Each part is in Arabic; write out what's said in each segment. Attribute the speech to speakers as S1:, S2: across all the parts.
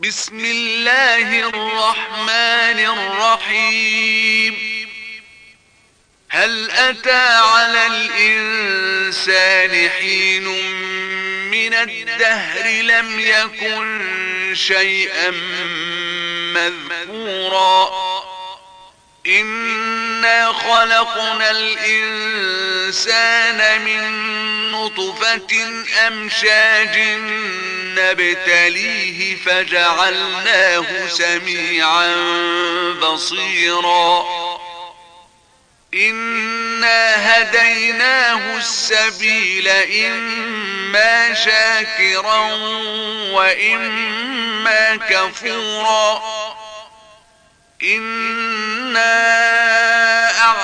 S1: بسم الله الرحمن الرحيم. هل أتى على الإنسان حين من الدهر لم يكن شيئا مذكورا؟ إنا خلقنا الإنسان من نطفة أمشاج نبتليه فجعلناه سميعا بصيرا. إنا هديناه السبيل إما شاكرا وإما كفورا.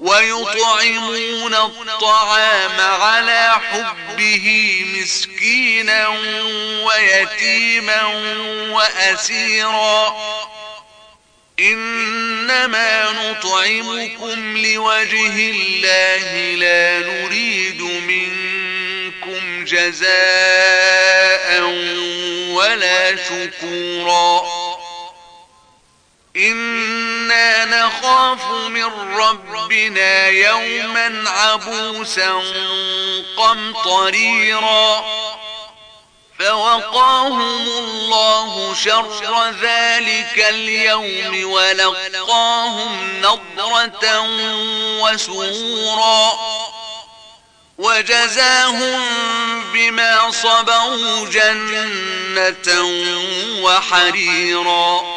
S1: ويطعمون الطعام على حبه مسكينا ويتيما وأسيرا. إنما نطعمكم لوجه الله لا نريد منكم جزاء ولا شكورا. إنا نخاف من ربنا يوما عبوسا قمطريرا فوقاهم الله شر ذلك اليوم ولقاهم نضرة وسرورا وجزاهم بما صبروا جنة وحريرا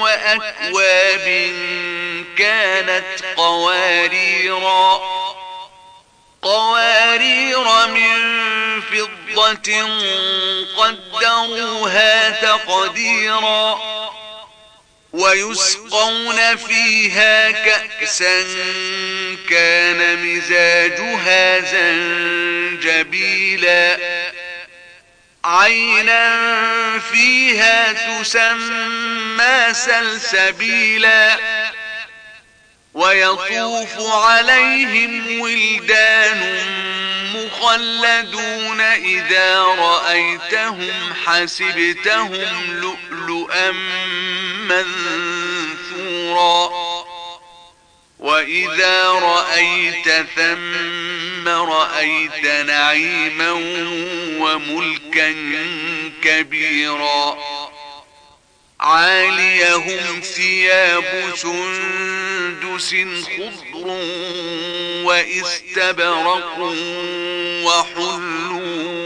S1: وأكواب كانت قواريرا قوارير من فضة قدروها تقديرا ويسقون فيها كأسا كان مزاجها زنجبيلا. عينا فيها تسمى سلسبيلا ويطوف عليهم ولدان مخلدون إذا رأيتهم حسبتهم لؤلؤا منثورا. وإذا رأيت ثم رأيت نعيما وملكا كبيرا عاليهم ثياب سندس خضر واستبرق وحلوا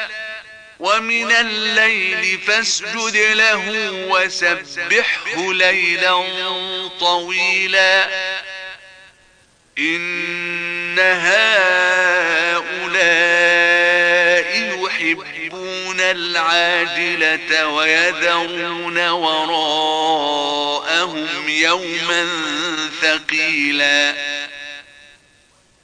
S1: ومن الليل فاسجد له وسبحه ليلا طويلا. إن هؤلاء يحبون العاجلة ويذرون وراءهم يوما ثقيلا.